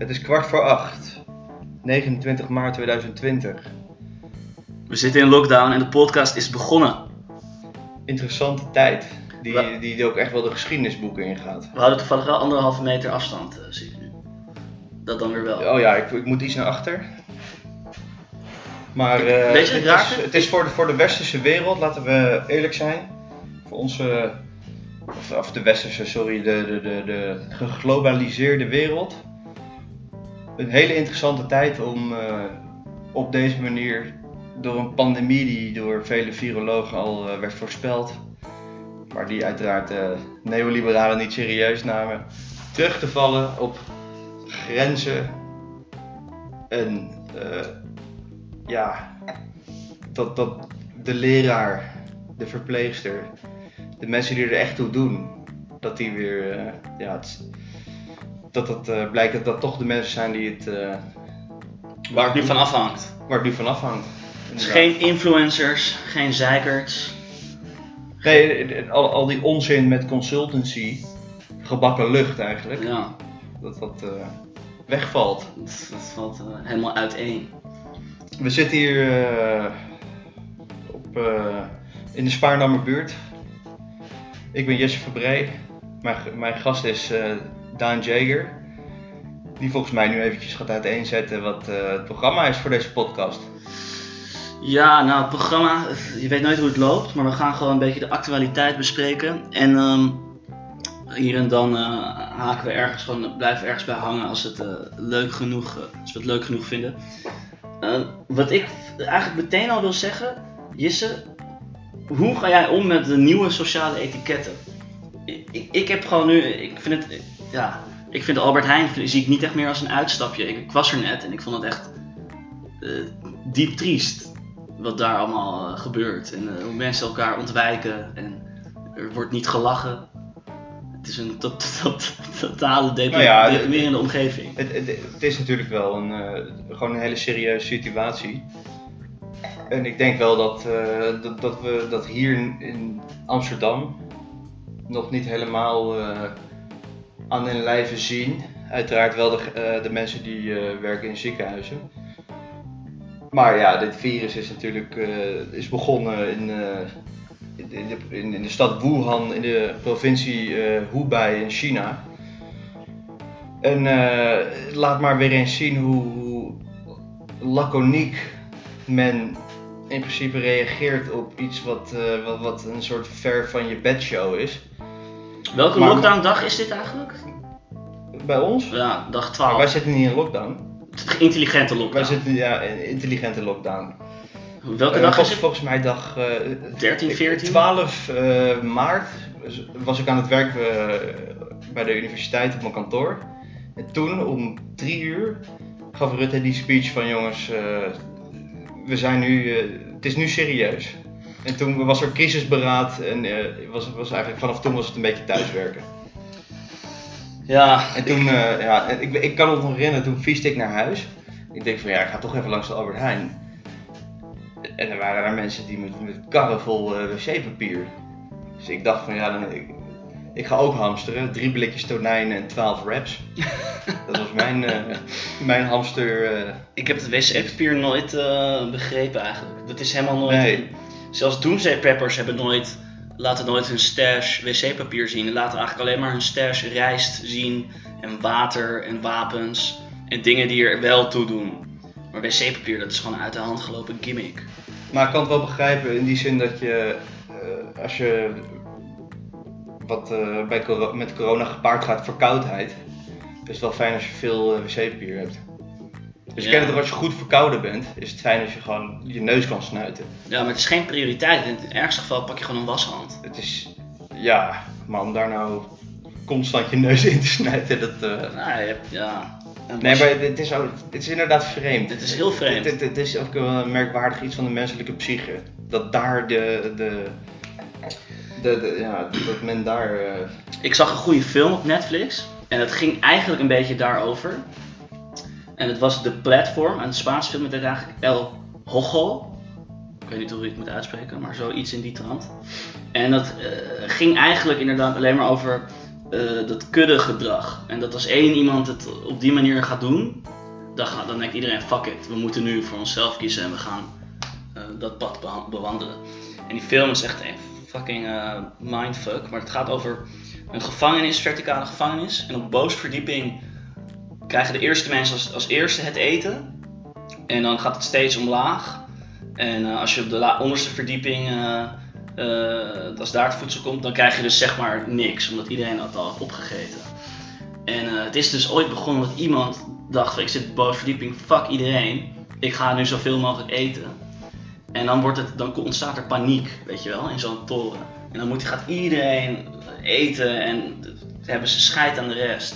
Het is kwart voor acht. 29 maart 2020. We zitten in lockdown en de podcast is begonnen. Interessante tijd. Die, die ook echt wel de geschiedenisboeken ingaat. We houden toevallig wel anderhalve meter afstand, eh, zie ik nu. Dat dan weer wel. Oh ja, ik, ik moet iets naar achter. Maar Weet je wat het, is, het is voor de, voor de westerse wereld, laten we eerlijk zijn. Voor onze, of, of de westerse, sorry, de, de, de, de geglobaliseerde wereld. Een hele interessante tijd om eh, op deze manier door een pandemie die door vele virologen al eh, werd voorspeld. Maar die uiteraard de neoliberalen niet serieus namen. Terug te vallen op grenzen en eh, ja, dat, dat de leraar, de verpleegster, de mensen die er echt toe doen, dat die weer, eh, ja, dat het eh, blijkt dat dat toch de mensen zijn die het, eh, Waar het nu van afhangt. waar het nu van afhangt. Dus geen influencers, geen zeikerts. Nee, al, al die onzin met consultancy, gebakken lucht eigenlijk, Ja, dat dat eh, wegvalt. dat, dat valt eh, helemaal uiteen. We zitten hier op, in de Spaarnammer buurt. Ik ben Jesse Verbree. Mijn, mijn gast is Daan Jager. Die volgens mij nu eventjes gaat uiteenzetten wat eh, het programma is voor deze podcast. Ja, nou, het programma, je weet nooit hoe het loopt, maar we gaan gewoon een beetje de actualiteit bespreken. En ehm, hier en dan eh, haken we ergens gewoon, blijven ergens bij hangen als, het, eh, leuk genoeg, als we het leuk genoeg vinden. Eh, wat ik eigenlijk meteen al wil zeggen, Jisse, hoe ga jij om met de nieuwe sociale etiketten? Ik, ik, ik heb gewoon nu, ik vind het, ja, ik vind Albert Heijn zie ik niet echt meer als een uitstapje. Ik, ik was er net en ik vond het echt eh, diep triest wat daar allemaal eh, gebeurt. En eh, hoe mensen elkaar ontwijken en er wordt niet gelachen. Het is een tot, tot, totale Nou ja, de- deprimerende omgeving. Het, het, het is natuurlijk wel een, gewoon een hele serieuze situatie. En ik denk wel dat, dat, dat we dat hier in, in Amsterdam nog niet helemaal aan den lijve zien. Uiteraard wel de, eh, de mensen die eh, werken in ziekenhuizen. Maar ja, dit virus is natuurlijk eh, is begonnen in, in, de, in, de stad Wuhan in de provincie Hubei in China. En laat maar weer eens zien hoe, hoe laconiek men in principe reageert op iets wat, wat, wat een soort ver van je bedshow is. Welke maar- lockdown dag is dit eigenlijk? Bij ons? Ja, dag Maar 12. wij zitten niet in lockdown. Intelligente Wij lockdown. zitten ja, in intelligente lockdown. Welke Eh, dag is het? Volgens mij dag eh, 13, 14? 12 eh, maart was ik aan het werk eh, bij de universiteit op mijn kantoor. En toen om drie uur gaf Rutte die speech van jongens, eh, we zijn nu, het is nu serieus. En toen was er crisisberaad en eh, was, was eigenlijk vanaf toen was het een beetje thuiswerken. Ja, En toen, eh, ja, en ik, ik kan het nog herinneren, toen fietste ik naar huis. Ik denk van ja, ik ga toch even langs de Albert Heijn. En er waren daar mensen die met, met karren vol eh, wc-papier. Dus ik dacht van ja, dan, ik, ik ga ook hamsteren. Drie blikjes tonijn en twaalf wraps. Dat was mijn, mijn hamster. ik heb het wc-papier nooit begrepen eigenlijk. Dat is helemaal nooit... Nee. Zelfs doomsday preppers hebben nooit, laten nooit hun stash wc-papier zien. En laten eigenlijk alleen maar hun stash rijst zien. En water en wapens. En dingen die er wel toe doen. Maar wc-papier, dat is gewoon uit de hand gelopen gimmick. Maar ik kan het wel begrijpen in die zin dat je, eh, als je wat eh, bij met corona gepaard gaat, verkoudheid, is het wel fijn als je veel eh, wc-papier hebt. Dus je Ja. kent het ook als je goed verkouden bent, is het fijn als je gewoon je neus kan snuiten. Ja, maar het is geen prioriteit. In het ergste geval pak je gewoon een washand. Het is, ja, maar om daar nou constant je neus in te snuiten, dat... Nou, je hebt, ja. Nee, maar het is, ook, het is inderdaad vreemd. Het is heel vreemd. Het, het, het is ook wel een merkwaardig iets van de menselijke psyche. Dat daar de, de, de, de- ja, dat men daar... eh, Ik zag een goede film op Netflix. En het ging eigenlijk een beetje daarover. En het was The Platform, een Spaans film met eigenlijk El Hojo. Ik weet niet hoe je het moet uitspreken, maar zoiets in die trant. En dat eh, ging eigenlijk inderdaad alleen maar over eh, dat kuddegedrag. En dat als één iemand het op die manier gaat doen, dan, gaat, dan denkt iedereen, fuck it, we moeten nu voor onszelf kiezen en we gaan eh, dat pad bewandelen. En die film is echt een fucking mindfuck, maar het gaat over een gevangenis, verticale gevangenis. En op de bovenste verdieping krijgen de eerste mensen als, als eerste het eten. En dan gaat het steeds omlaag. En eh, als je op de onderste verdieping, eh, eh, als daar het voedsel komt, dan krijg je dus zeg maar niks, omdat iedereen dat al heeft opgegeten. En het is dus ooit begonnen dat iemand dacht, ik zit bovenste verdieping, fuck iedereen, ik ga nu zoveel mogelijk eten. En dan, wordt het, dan ontstaat er paniek, weet je wel, in zo'n toren. En dan moet, gaat iedereen eten en hebben ze scheid aan de rest.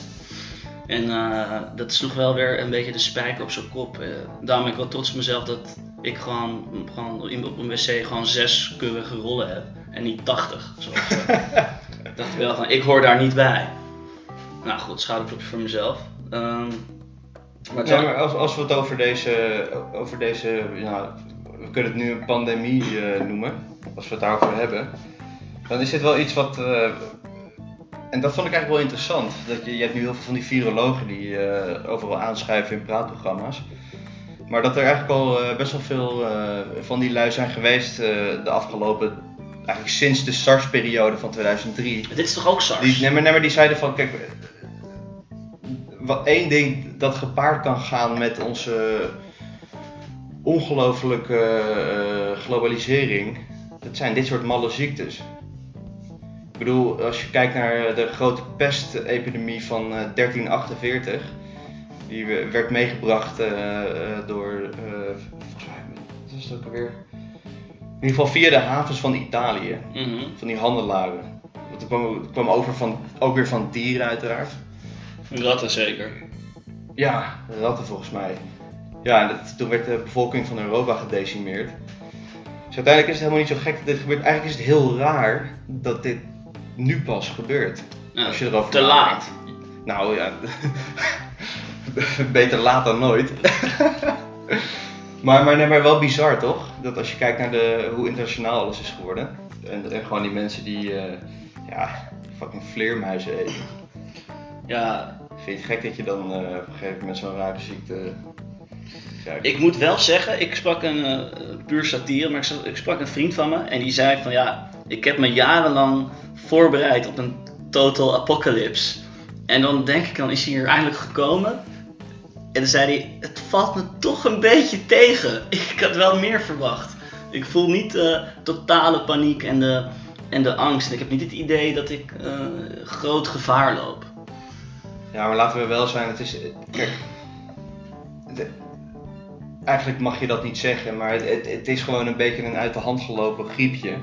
En eh, dat sloeg wel weer een beetje de spijker op zijn kop. Eh, daarom ben ik wel trots op mezelf dat ik gewoon, gewoon in- op een wc gewoon zes keurige rollen heb. En niet 80. Zoals, eh, dacht ik wel van, ik hoor daar niet bij. Nou goed, schouderklopje voor mezelf. Ehm, maar Ja, maar als, als we het over deze, over deze ja, we kunnen het nu een pandemie noemen, als we het daarover hebben, dan is dit wel iets wat, en dat vond ik eigenlijk wel interessant, dat je, je hebt nu heel veel van die virologen die eh, overal aanschuiven in praatprogramma's, maar dat er eigenlijk al eh, best wel veel eh, van die lui zijn geweest de afgelopen, eigenlijk sinds de SARS-periode van 2003, dit is toch ook SARS? die, nee, maar, nee, maar die zeiden van, kijk, wat één ding dat gepaard kan gaan met onze ongelofelijke eh, globalisering, dat zijn dit soort malle ziektes. Ik bedoel, als je kijkt naar de grote pestepidemie van eh, 1348, die we- werd meegebracht eh, eh, door, eh, volgens mij, wat is het ook alweer? In ieder geval via de havens van Italië Mhm. van die handelaren. Want het kwam, het kwam over van, ook weer van dieren uiteraard. Ratten zeker. Ja, ratten volgens mij. Ja, en dat, toen werd de bevolking van Europa gedecimeerd. Dus uiteindelijk is het helemaal niet zo gek dat dit gebeurt. Eigenlijk is het heel raar dat dit nu pas gebeurt. Ja, Als je erover te laat. Nou ja, beter laat dan nooit. maar, maar, nee, maar wel bizar toch? Dat als je kijkt naar de, hoe internationaal alles is geworden. En, en gewoon die mensen die eh, ja, fucking vleermuizen eten. Ja, Vind je het gek dat je dan eh, op een gegeven moment zo'n rare ziekte? Ik moet wel zeggen, ik sprak een eh, puur satire, maar ik sprak een vriend van me en die zei van ja, ik heb me jarenlang voorbereid op een total apocalypse. En dan denk ik, dan is hij hier eindelijk gekomen. En dan zei hij, het valt me toch een beetje tegen. Ik had wel meer verwacht. Ik voel niet de totale paniek en de, en de angst. Ik heb niet het idee dat ik eh, groot gevaar loop. Ja, maar laten we wel zijn, het is. Kijk. eigenlijk mag je dat niet zeggen, maar het, het is gewoon een beetje een uit de hand gelopen griepje.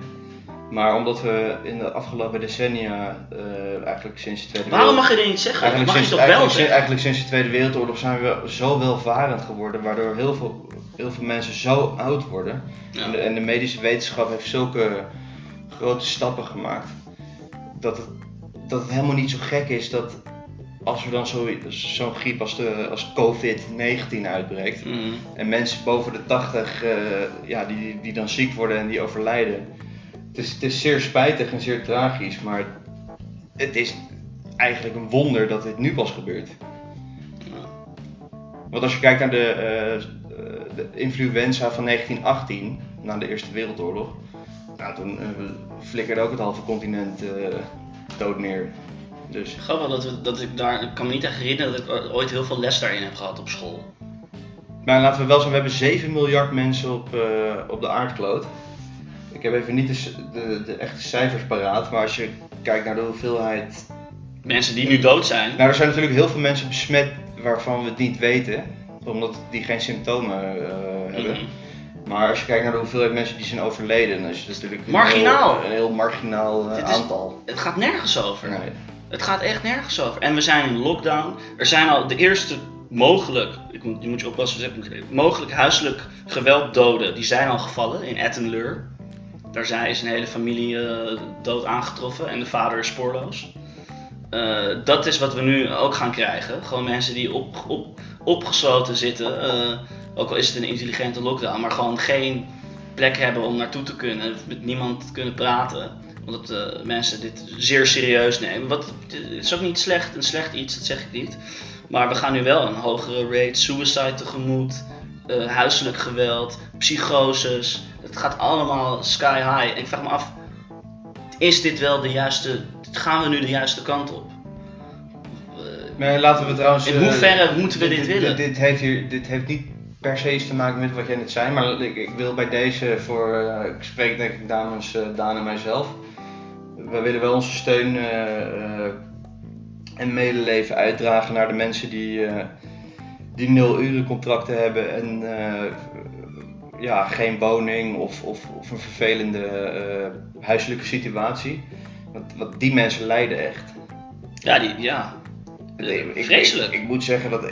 Maar omdat we in de afgelopen decennia, eh, eigenlijk sinds de Tweede Waarom mag je dit niet zeggen? Eigenlijk mag je sinds, toch wel eigenlijk, sinds, zeggen? eigenlijk sinds de Tweede Wereldoorlog zijn we zo welvarend geworden, waardoor heel veel, heel veel mensen zo oud worden. Ja. En, de, en de medische wetenschap heeft zulke grote stappen gemaakt, dat het, dat het helemaal niet zo gek is dat als er dan zo- zo'n griep als, de, als COVID-19 uitbreekt, Mhm. en mensen boven de 80 eh, ja, die, die dan ziek worden en die overlijden. Het is, het is zeer spijtig en zeer tragisch, maar het is eigenlijk een wonder dat dit nu pas gebeurt. Want als je kijkt naar de, eh, eh, de influenza van 1918, na de Eerste Wereldoorlog, nou, toen eh, flikkerde ook het halve continent dood neer. Dus Grappig dat, we, dat ik daar, ik kan me niet echt herinneren dat ik ooit heel veel les daarin heb gehad op school. Maar laten we wel zijn, we hebben 7 miljard mensen op, op de aardkloot. Ik heb even niet de, de, de echte cijfers paraat, maar als je kijkt naar de hoeveelheid. Mensen die nu dood zijn. Nou, er zijn natuurlijk heel veel mensen besmet waarvan we het niet weten, omdat die geen symptomen eh, hebben. Mhm. Maar als je kijkt naar de hoeveelheid mensen die zijn overleden, dan is het natuurlijk een Marginaal. heel, een heel marginaal eh, is- aantal. Het gaat nergens over. Nee. Het gaat echt nergens over. En we zijn in lockdown. Er zijn al de eerste mogelijk, ik moet, je moet je oppassen mogelijk huiselijk gewelddoden, die zijn al gevallen in Ettenleur. Daar zijn, is een hele familie eh, dood aangetroffen en de vader is spoorloos. Eh, dat is wat we nu ook gaan krijgen. Gewoon mensen die op, op, opgesloten zitten, eh, ook al is het een intelligente lockdown, maar gewoon geen plek hebben om naartoe te kunnen, met niemand kunnen praten. Omdat eh, mensen dit zeer serieus nemen. Wat, het is ook niet slecht, een slecht iets, dat zeg ik niet. Maar we gaan nu wel een hogere rate suicide tegemoet. eh, huiselijk geweld, psychoses. Het gaat allemaal sky high. En ik vraag me af, is dit wel de juiste, gaan we nu de juiste kant op? Eh, Maar laten we trouwens... In eh, hoeverre moeten we dit willen? Dit, heeft hier, dit heeft niet per se iets te maken met wat jij net zei, maar ik, ik wil bij deze voor, eh, ik spreek denk ik namens eh, Daan en mijzelf. We willen wel onze steun eh, eh, en medeleven uitdragen naar de mensen die, eh, die nul uren contracten hebben en eh, ja, geen woning of, of, of een vervelende eh, huiselijke situatie. Want, want die mensen lijden echt. ja, die, ja. Ik- Vreselijk. Ik, ik moet zeggen dat,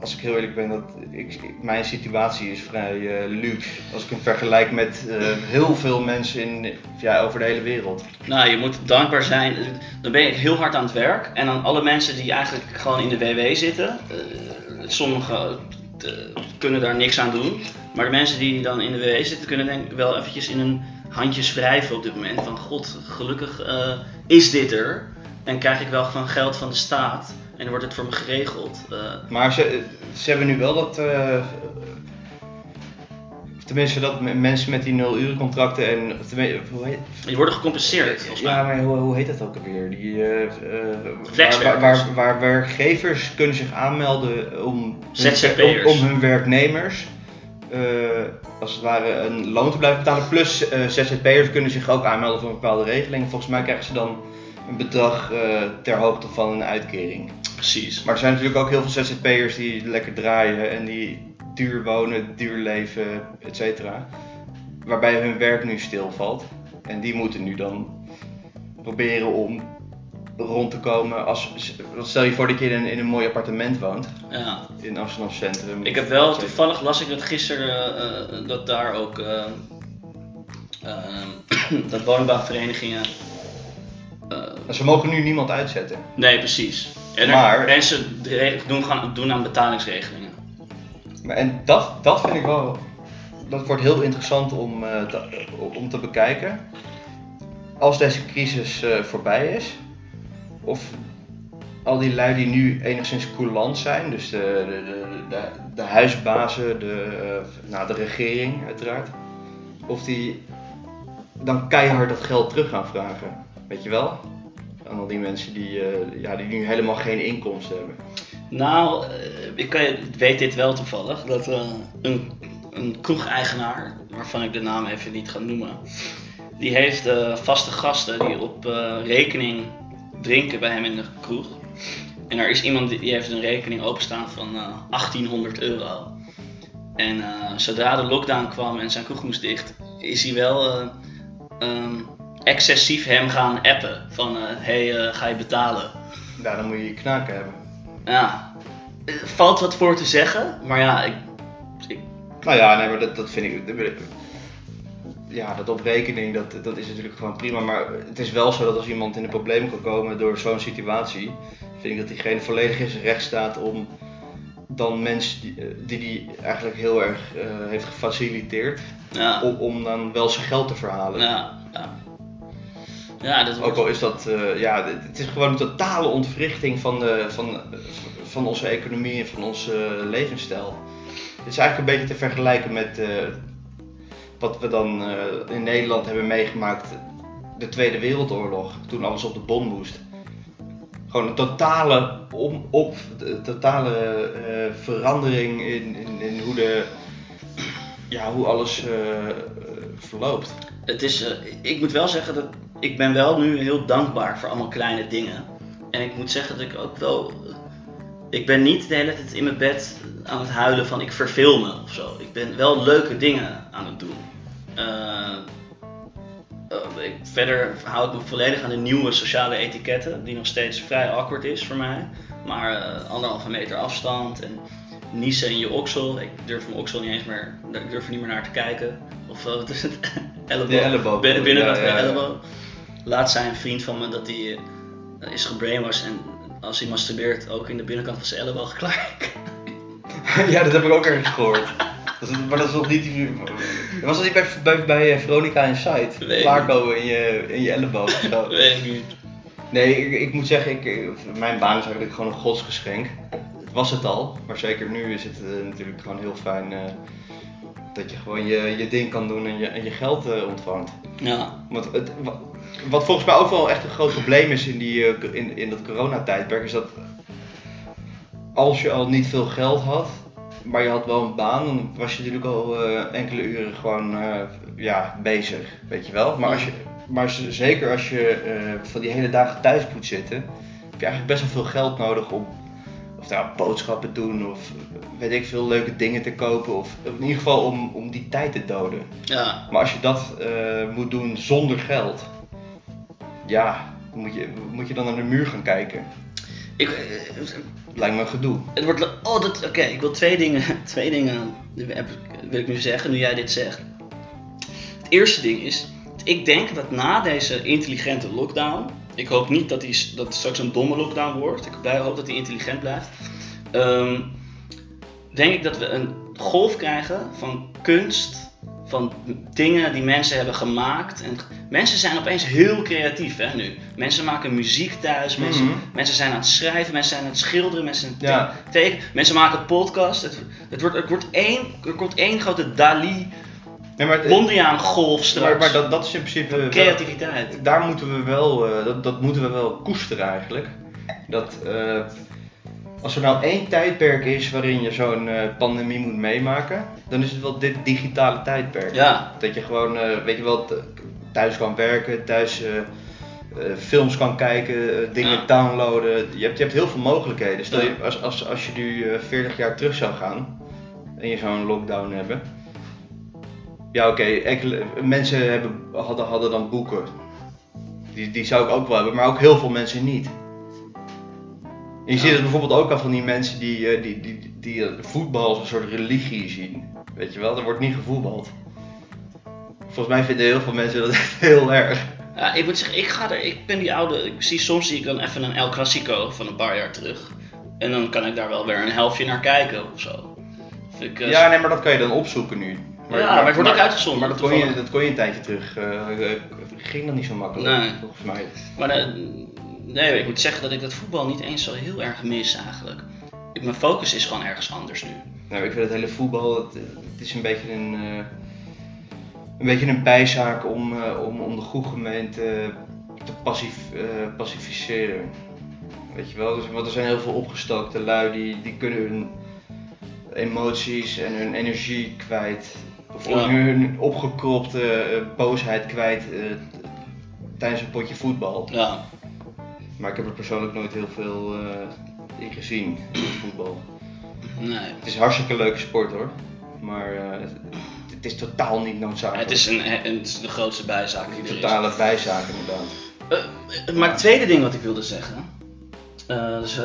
als ik heel eerlijk ben, dat ik, mijn situatie is vrij eh, luxe. Als ik hem vergelijk met eh, heel veel mensen in, ja, over de hele wereld. Nou, je moet dankbaar zijn. Dan ben je heel hard aan het werk. En dan alle mensen die eigenlijk gewoon in de WW zitten. eh, sommigen eh, kunnen daar niks aan doen. Maar de mensen die dan in de WW zitten, kunnen denk ik wel eventjes in hun handjes wrijven op dit moment. Van god, gelukkig eh, is dit er. En krijg ik wel gewoon geld van de staat. En dan wordt het voor me geregeld. Eh, Maar ze, ze hebben nu wel dat. Tenminste, dat mensen met die nul uren contracten en. hoe heet, die worden gecompenseerd, volgens mij. ja, maar hoe, hoe heet dat ook alweer? Die, eh, eh, waar, waar, waar, waar werkgevers kunnen zich aanmelden om, ZZP'ers. om, om hun werknemers eh, als het ware een loon te blijven betalen. Plus eh, ZZP'ers kunnen zich ook aanmelden voor een bepaalde regeling. Volgens mij krijgen ze dan een bedrag eh, ter hoogte van een uitkering. Precies. Maar er zijn natuurlijk ook heel veel ZZP'ers die lekker draaien en die duur wonen, duur leven, et cetera. Waarbij hun werk nu stilvalt. En die moeten nu dan proberen om rond te komen. Als, stel je voor dat je in een, in een mooi appartement woont Ja. in Amsterdam Centrum. Ik heb wel, toevallig las ik dat gisteren, eh, eh, dat daar ook, eh, eh, dat woningbouwverenigingen, eh, Ze mogen nu niemand uitzetten. nee precies. En, Maar- en ze re- doen, gaan doen aan betalingsregelingen. En dat, dat vind ik wel. Dat wordt heel interessant om, eh, te, om te bekijken. Als deze crisis eh, voorbij is. Of al die lui die nu enigszins coulant zijn. Dus de, de, de, de, huisbazen, de, eh, nou, de regering uiteraard. Of die dan keihard dat geld terug gaan vragen. Weet je wel? Aan al die mensen die, ja, die nu helemaal geen inkomsten hebben. Nou, eh, ik weet dit wel toevallig, dat eh, een, een kroegeigenaar, waarvan ik de naam even niet ga noemen, die heeft eh, vaste gasten die op rekening drinken bij hem in de kroeg. En er is iemand die, heeft een rekening openstaan van eh, 1800 euro. En zodra de lockdown kwam en zijn kroeg moest dicht, is hij wel eh, ehm, excessief hem gaan appen van, hé, hey, ga je betalen? Ja, dan moet je je knaken hebben. Ja, er valt wat voor te zeggen, maar ja, ik, ik Nou ja, nee, maar dat, dat vind ik. dat Ja, dat op rekening, dat, dat is natuurlijk gewoon prima. Maar het is wel zo dat als iemand in een probleem kan komen door zo'n situatie, vind ik dat diegene volledig in zijn recht staat om dan mensen die eh, die, die eigenlijk heel erg eh, heeft gefaciliteerd, ja, om, om dan wel zijn geld te verhalen. ja, ja. Ja, dat Ook al is dat, eh, ja, het- is gewoon een totale ontwrichting van, de, van, van onze economie en van onze levensstijl. Het is eigenlijk een beetje te vergelijken met eh, wat we dan eh, in Nederland hebben meegemaakt, de Tweede Wereldoorlog, toen alles op de bon moest. Gewoon een totale, om, op, totale eh, verandering in, in, in hoe, de, ja, hoe alles eh, eh, verloopt. het is, eh, ik moet wel zeggen dat ik ben wel nu heel dankbaar voor allemaal kleine dingen. En ik moet zeggen dat ik ook wel, ik ben niet de hele tijd in mijn bed aan het huilen van ik verveel me of zo. Ik ben wel leuke dingen aan het doen. Eh, eh, ik, verder hou ik me volledig aan de nieuwe sociale etiketten, die nog steeds vrij awkward is voor mij. Maar eh, anderhalve meter afstand en niezen in je oksel. Ik durf mijn oksel niet eens meer, ik durf er niet meer naar te kijken. Of wat is het? elleboog. De elleboog. Binnen, binnenkant Ja, ja. elleboog. Laatst zei een vriend van me dat hij eh, is gebrainwashed en als hij masturbeert ook in de binnenkant van zijn elleboog klaar. ja, dat heb ik ook ergens gehoord. Dat is, maar dat is nog niet die... Was dat niet bij, bij, bij eh, Veronica Inside? Nee. Klaarkomen in je, in je elleboog of zo? Weet ik niet. Nee, ik, ik moet zeggen, ik, mijn baan is eigenlijk gewoon een godsgeschenk. Was het al, maar zeker nu is het eh, natuurlijk gewoon heel fijn eh, dat je gewoon je, je ding kan doen en je, en je geld eh, ontvangt. Ja. Want het, wat volgens mij ook wel echt een groot probleem is in, die, eh, in, in dat coronatijdperk, is dat als je al niet veel geld had, maar je had wel een baan, dan was je natuurlijk al eh, enkele uren gewoon eh, ja, bezig, weet je wel. Maar, als je, maar zeker als je van die hele dagen thuis moet zitten, heb je eigenlijk best wel veel geld nodig om of nou, boodschappen doen of weet ik veel leuke dingen te kopen of in ieder geval om, om die tijd te doden. Ja. Maar als je dat moet doen zonder geld, ja, moet je, moet je dan naar de muur gaan kijken. Ik, eh, Lijkt me een gedoe. het wordt. Oh, dat. Oké, ik wil twee dingen. Twee dingen wil ik nu zeggen, nu jij dit zegt. Het eerste ding is. Ik denk dat na deze intelligente lockdown. Ik hoop niet dat, die, dat het straks een domme lockdown wordt. Ik hoop dat die intelligent blijft. Ehm, denk ik dat we een golf krijgen van kunst. Van dingen die mensen hebben gemaakt. En mensen zijn opeens heel creatief hè, nu. Mensen maken muziek thuis. Mensen, Mhm. mensen zijn aan het schrijven. Mensen zijn aan het schilderen. Mensen zijn Ja. aan het tekenen. Mensen maken podcast. Het, het, wordt, het wordt één, er komt één grote Dali Nee, maar, Mondriaan golf straks. maar, maar dat, dat is in principe. wel- Creativiteit. daar moeten we wel, eh, dat, dat moeten we wel koesteren eigenlijk. Dat eh, als er nou één tijdperk is waarin je zo'n eh, pandemie moet meemaken, dan is het wel dit digitale tijdperk. Ja. Dat je gewoon, eh, weet je wel, thuis kan werken, thuis eh, films kan kijken, dingen Ja. downloaden. Je hebt, je hebt heel veel mogelijkheden. Stel je, als, als, als je nu eh, 40 jaar terug zou gaan en je zou een lockdown hebben. Ja, oké, mensen hebben, hadden, hadden dan boeken. Die, die zou ik ook wel hebben, maar ook heel veel mensen niet. En je ziet het bijvoorbeeld ook al van die mensen die, eh, die, die, die, eh, voetbal als een soort religie zien. Weet je wel, er wordt niet gevoetbald. Volgens mij vinden heel veel mensen dat echt heel erg. Ja, ik moet zeggen, ik, ga er, ik ben die oude. Ik zie, soms zie ik dan even een El Clasico van een paar jaar terug. En dan kan ik daar wel weer een helftje naar kijken of zo. Ik, eh, Ja, nee, maar dat kan je dan opzoeken nu. Ja, maar het wordt ook uitgezonden, Maar dat kon, je, dat kon je een tijdje terug. eh, ging dat niet zo makkelijk, Nee. volgens mij. Maar nee, ik moet zeggen dat ik dat voetbal niet eens zo heel erg mis eigenlijk. Ik, mijn focus is gewoon ergens anders nu. Nou, ik vind het hele voetbal, het, het is een beetje een, eh, een beetje een bijzaak om, eh, om, om de goede gemeente te passief, eh, pacificeren. Weet je wel, dus, want er zijn heel veel opgestookte lui die, die kunnen hun emoties en hun energie kwijt. Of Ja. hun opgekropte boosheid kwijt tijdens een potje voetbal. Ja, Maar ik heb er persoonlijk nooit heel veel eh, in gezien, in voetbal. nee. Het is een hartstikke leuke sport hoor. Maar eh, het, het is totaal niet noodzakelijk. Het is, een, het is de grootste bijzaak die er is. totale bijzaak inderdaad. Eh, maar het tweede ding wat ik wilde zeggen. dus,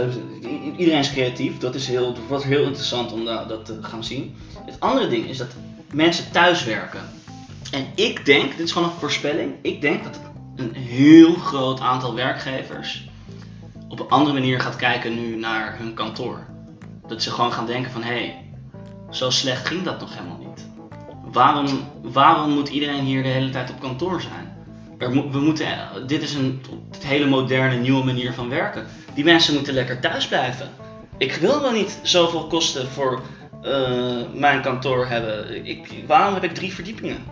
iedereen is creatief, dat is heel, het wordt heel interessant om da- dat te gaan zien. Het andere ding is dat mensen thuiswerken. En ik denk, dit is gewoon een voorspelling, ik denk dat een heel groot aantal werkgevers op een andere manier gaat kijken nu naar hun kantoor. Dat ze gewoon gaan denken van hé, hey, zo slecht ging dat nog helemaal niet. Waarom, waarom moet iedereen hier de hele tijd op kantoor zijn? We moeten, eh, dit is een hele moderne, nieuwe manier van werken. Die mensen moeten lekker thuis blijven. Ik wil wel niet zoveel kosten voor eh, mijn kantoor hebben. Ik, waarom heb ik drie verdiepingen?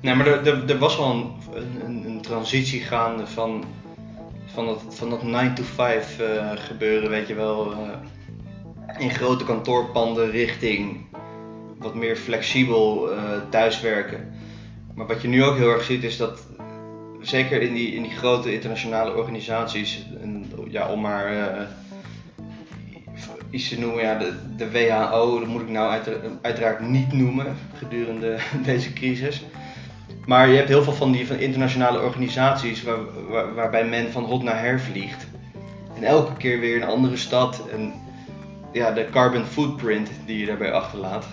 Nee, maar er, er, was wel een, een, een transitie gaande van, van, dat, van dat 9 to 5 eh, gebeuren, weet je wel. eh, in grote kantoorpanden richting wat meer flexibel eh, thuiswerken. Maar wat je nu ook heel erg ziet is dat, zeker in die, in die grote internationale organisaties, ja, om maar iets te noemen, ja, de, de WHO, dat moet ik nou uitera- uiteraard niet noemen gedurende deze crisis. Maar je hebt heel veel van die van internationale organisaties waar, waar- waarbij men van hot naar her vliegt. En elke keer weer een andere stad. En ja, de carbon footprint die je daarbij achterlaat,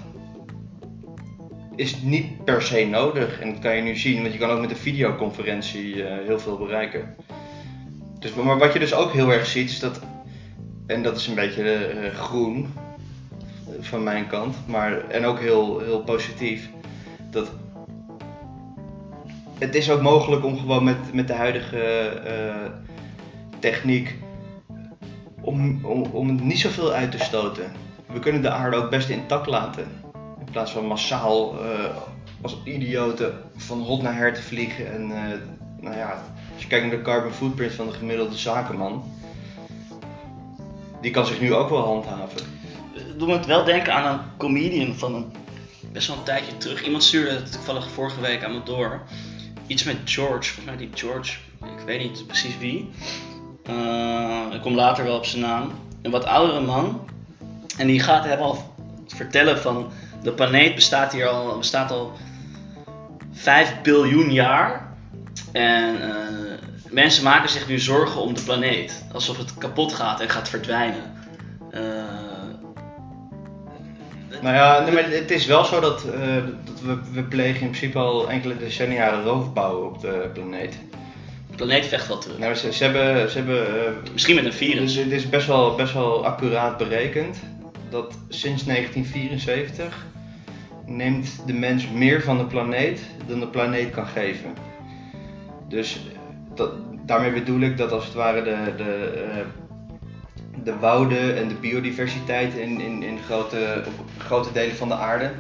is niet per se nodig. En dat kan je nu zien, want je kan ook met een videoconferentie eh, heel veel bereiken. Dus, maar wat je dus ook heel erg ziet, is dat, en dat is een beetje eh, groen, van mijn kant, maar, en ook heel, heel positief. Dat het is ook mogelijk om gewoon met, met de huidige eh, techniek om, om, om niet zoveel uit te stoten. We kunnen de aarde ook best intact laten. In plaats van massaal eh, als idioten van hot naar her te vliegen. En eh, nou ja, als je kijkt naar de carbon footprint van de gemiddelde zakenman, die kan zich nu ook wel handhaven. Doe me het wel denken aan een comedian van een, best wel een tijdje terug. Iemand stuurde het toevallig vorige week aan me door. Iets met George, volgens mij die George, ik weet niet precies wie. Uh, ik kom later wel op zijn naam. Een wat oudere man. En die gaat hem al vertellen van de planeet bestaat hier al, bestaat al 5 biljoen jaar. En uh, mensen maken zich nu zorgen om de planeet. Alsof het kapot gaat en gaat verdwijnen. Uh, nou ja, nee, maar het is wel zo dat, uh, dat we, we plegen in principe al enkele decennia roofbouw op de planeet. De planeet vecht wel terug. Nou, ze, ze hebben, ze hebben uh, Misschien met een virus. Dus het is best wel, best wel accuraat berekend dat sinds 1974 neemt de mens meer van de planeet dan de planeet kan geven. Dus dat, daarmee bedoel ik dat als het ware de, de, uh, de wouden en de biodiversiteit in, in, in grote, grote delen van de aarde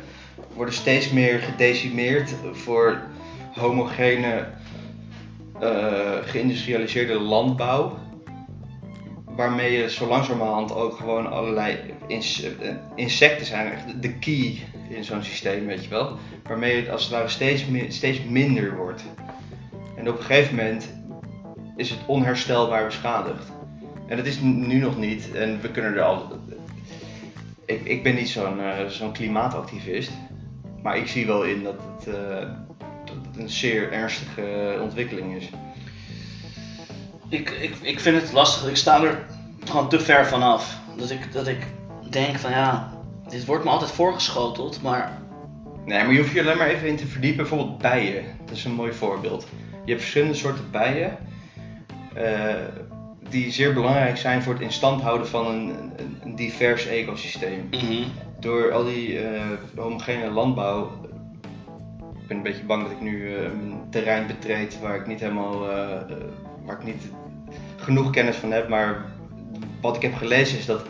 worden steeds meer gedecimeerd voor homogene, uh, geïndustrialiseerde landbouw. Waarmee je zo langzamerhand ook gewoon allerlei insecten zijn, echt de key in zo'n systeem, weet je wel. Waarmee het als het ware steeds, steeds minder wordt. En op een gegeven moment is het onherstelbaar beschadigd. En dat is nu nog niet. En we kunnen er al. Ik, ik ben niet zo'n uh, zo'n klimaatactivist. Maar ik zie wel in dat het, uh, dat het een zeer ernstige ontwikkeling is. Ik, ik, ik vind het lastig. Ik sta er gewoon te ver vanaf. Dat ik, dat ik denk van ja, dit wordt me altijd voorgeschoteld, maar. Nee, maar je hoeft je alleen maar even in te verdiepen. Bijvoorbeeld bijen. Dat is een mooi voorbeeld. Je hebt verschillende soorten bijen. Uh, die zeer belangrijk zijn voor het in stand houden van een, een, divers ecosysteem. Mm -hmm. Door al die uh, homogene landbouw. Ik ben een beetje bang dat ik nu uh, een terrein betreed waar ik niet helemaal. waar ik niet genoeg kennis van heb, maar wat ik heb gelezen is dat.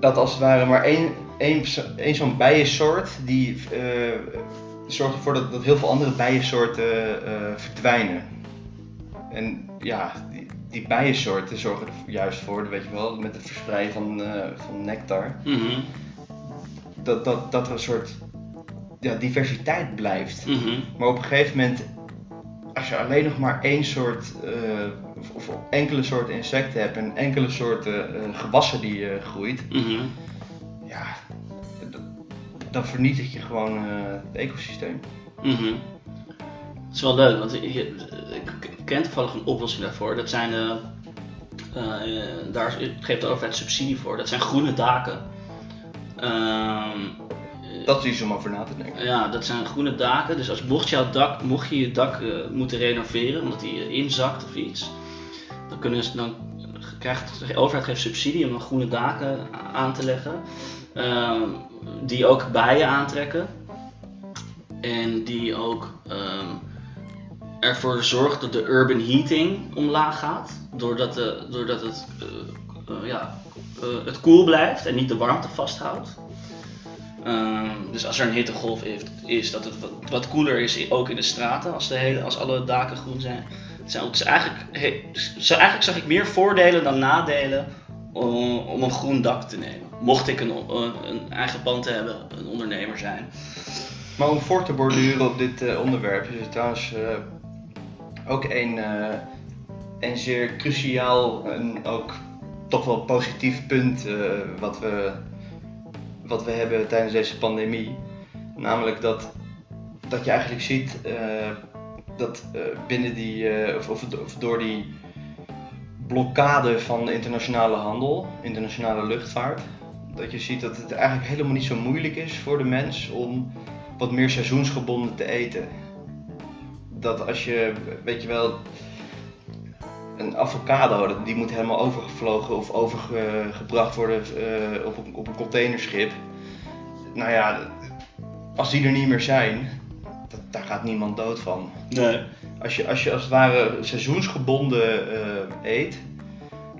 dat als het ware maar één, één, één zo'n bijensoort die zorgt ervoor dat, dat heel veel andere bijensoorten verdwijnen. En ja, die, bijensoorten zorgen er juist voor, weet je wel, met het verspreiden van, uh, van nectar. Mm -hmm. dat, dat, dat er een soort ja, diversiteit blijft. Mm -hmm. Maar op een gegeven moment, als je alleen nog maar één soort, uh, of, of, enkele soorten insecten hebt en enkele soorten uh, gewassen die je groeit, mm -hmm. ja, dan vernietig je gewoon het ecosysteem. Mhm. Het is wel leuk, want ik, ik ken toevallig een oplossing daarvoor. Dat zijn, uh, uh, daar geeft de overheid subsidie voor. Dat zijn groene daken. Uh, dat is iets om over na te denken. Ja, dat zijn groene daken. Dus als mocht, jouw dak, mocht je je dak uh, moeten renoveren omdat die inzakt of iets, dan, kunnen ze, dan krijgt de overheid geeft subsidie om dan groene daken aan te leggen. Ehm, die ook bijen aantrekken. En die ook um, ervoor zorgt dat de urban heating omlaag gaat. Doordat, de, doordat het, uh, uh, ja, het koel blijft en niet de warmte vasthoudt. Ehm, dus als er een hittegolf is, is dat het wat, koeler is, ook in de straten, als, de hele, als alle daken groen zijn. Dus eigenlijk, eigenlijk zag ik meer voordelen dan nadelen om, een groen dak te nemen. Mocht ik een, een eigen pand hebben, een ondernemer zijn. Maar om voor te borduren op dit onderwerp is het ook een, uh, een zeer cruciaal en ook toch wel positief punt wat, we, wat we hebben tijdens deze pandemie. Namelijk dat, dat je eigenlijk ziet dat binnen die, of, of door die blokkade van de internationale handel, internationale luchtvaart, dat je ziet dat het eigenlijk helemaal niet zo moeilijk is voor de mens om wat meer seizoensgebonden te eten. Dat als je, weet je wel, een avocado, die moet helemaal overgevlogen of overgebracht worden eh, op, een, op een containerschip. Nou ja, als die er niet meer zijn, dat, daar gaat niemand dood van. Nee. Als je als, je als het ware seizoensgebonden eh, eet.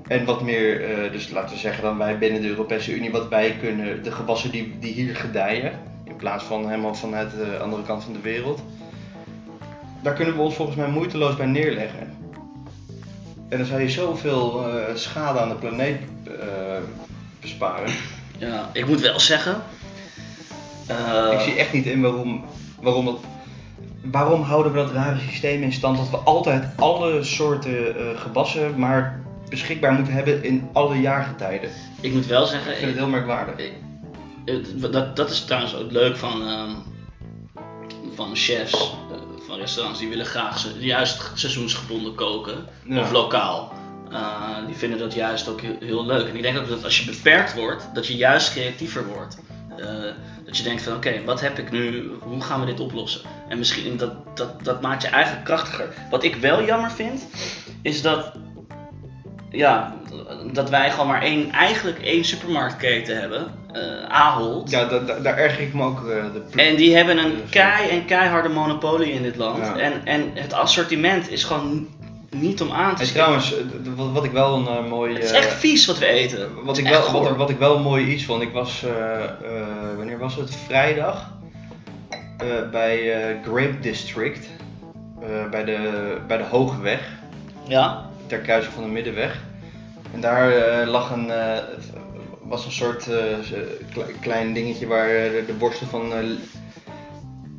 En wat meer, eh, dus laten we zeggen dan wij binnen de Europese Unie, wat wij kunnen, de gewassen die, die hier gedijen, in plaats van helemaal vanuit de andere kant van de wereld. Daar kunnen we ons volgens mij moeiteloos bij neerleggen. En dan zou je zoveel eh, schade aan de planeet eh, besparen. Ja, ik moet wel zeggen. eh, Ik zie echt niet in waarom, waarom dat. Waarom houden we dat rare systeem in stand dat we altijd alle soorten gewassen maar beschikbaar moeten hebben in alle jaargetijden? ik moet wel zeggen, Ik vind het heel merkwaardig. Dat, dat is trouwens ook leuk van, ehm, van chefs, van restaurants. Die willen graag ze- juist seizoensgebonden koken. Ja. Of lokaal. Eh, die vinden dat juist ook heel, heel leuk. En ik denk ook dat als je beperkt wordt, dat je juist creatiever wordt. Eh, dat je denkt van oké, wat heb ik nu, hoe gaan we dit oplossen? En misschien dat, dat, dat maakt je eigenlijk krachtiger. Wat ik wel jammer vind, is dat, ja, dat wij gewoon maar één, eigenlijk één supermarktketen hebben, Ahold. Ja, da- da- daar erger ik me ook eh, de En die hebben een kei en keiharde monopolie in dit land. Ja. En, en het assortiment is gewoon niet om aan te En trouwens, eh, wat, wat ik wel een eh, mooi. Het is eh, echt vies wat we eten. Wat ik, wel, wat, ik wel een mooi iets vond, ik was, eh, eh, wanneer was het? Vrijdag eh, bij eh, Grape District, eh, bij, de, bij de Hogeweg, Ja? ter kruising van de Middenweg. En daar eh, lag een, eh, was een soort eh, kle- klein dingetje waar eh, de, borsten van, eh,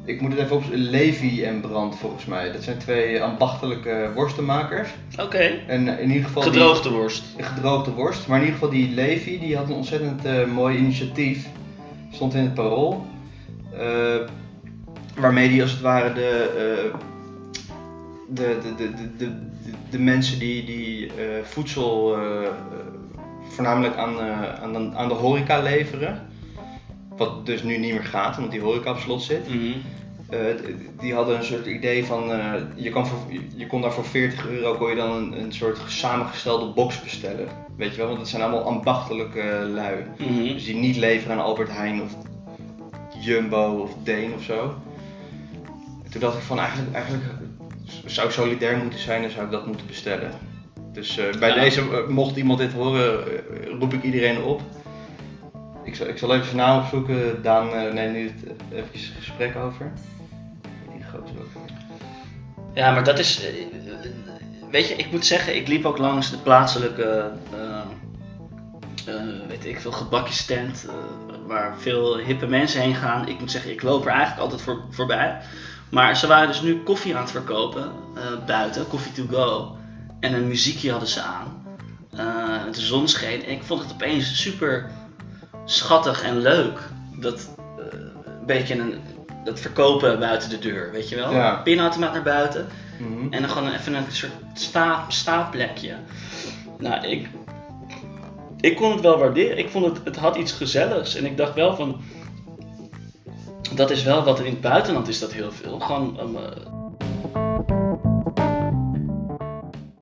ik moet het even op, Levi en Brand volgens mij. Dat zijn twee ambachtelijke worstenmakers. Oké. En in ieder geval die- Gedroogde worst. gedroogde worst. Maar in ieder geval die Levi, die had een ontzettend eh, mooi initiatief. Stond in het parool. eh, waarmee die als het ware de, eh, de, de, de, de, de, de, mensen die, die eh, voedsel eh, eh, voornamelijk aan, eh, aan, de, aan de horeca leveren. Wat dus nu niet meer gaat, omdat die horeca op slot zit. Mhm. Eh, die hadden een soort idee van, eh, je, kan voor, je kon daar voor 40 euro kon je dan een, een soort samengestelde box bestellen. Weet je wel, want het zijn allemaal ambachtelijke lui. Mhm. Dus die niet leveren aan Albert Heijn of Jumbo of Deen of zo. En toen dacht ik van eigenlijk, eigenlijk zou ik solidair moeten zijn en zou ik dat moeten bestellen. Dus eh, bij Ja. deze, eh, mocht iemand dit horen, eh, roep ik iedereen op. Ik zal, ik zal even zijn naam opzoeken. Daan neemt nu het eh, even een gesprek over. Die grote. Ja, maar dat is. Weet je, ik moet zeggen, ik liep ook langs de plaatselijke. weet ik veel, waar veel hippe mensen heen gaan. Ik moet zeggen, ik loop er eigenlijk altijd voor, voorbij. Maar ze waren dus nu koffie aan het verkopen buiten, koffie to go. En een muziekje hadden ze aan. Eh, de zon scheen. En ik vond het opeens super schattig en leuk. Dat eh, een beetje een, dat verkopen buiten de deur, weet je wel? Ja. Pinautomaat naar buiten. Mhm. En dan gewoon even een soort sta, staapplekje. Nou, ik, ik kon het wel waarderen. Ik vond het, het had iets gezelligs. En ik dacht wel van, dat is wel wat er in het buitenland is dat heel veel. Gewoon, um, eh,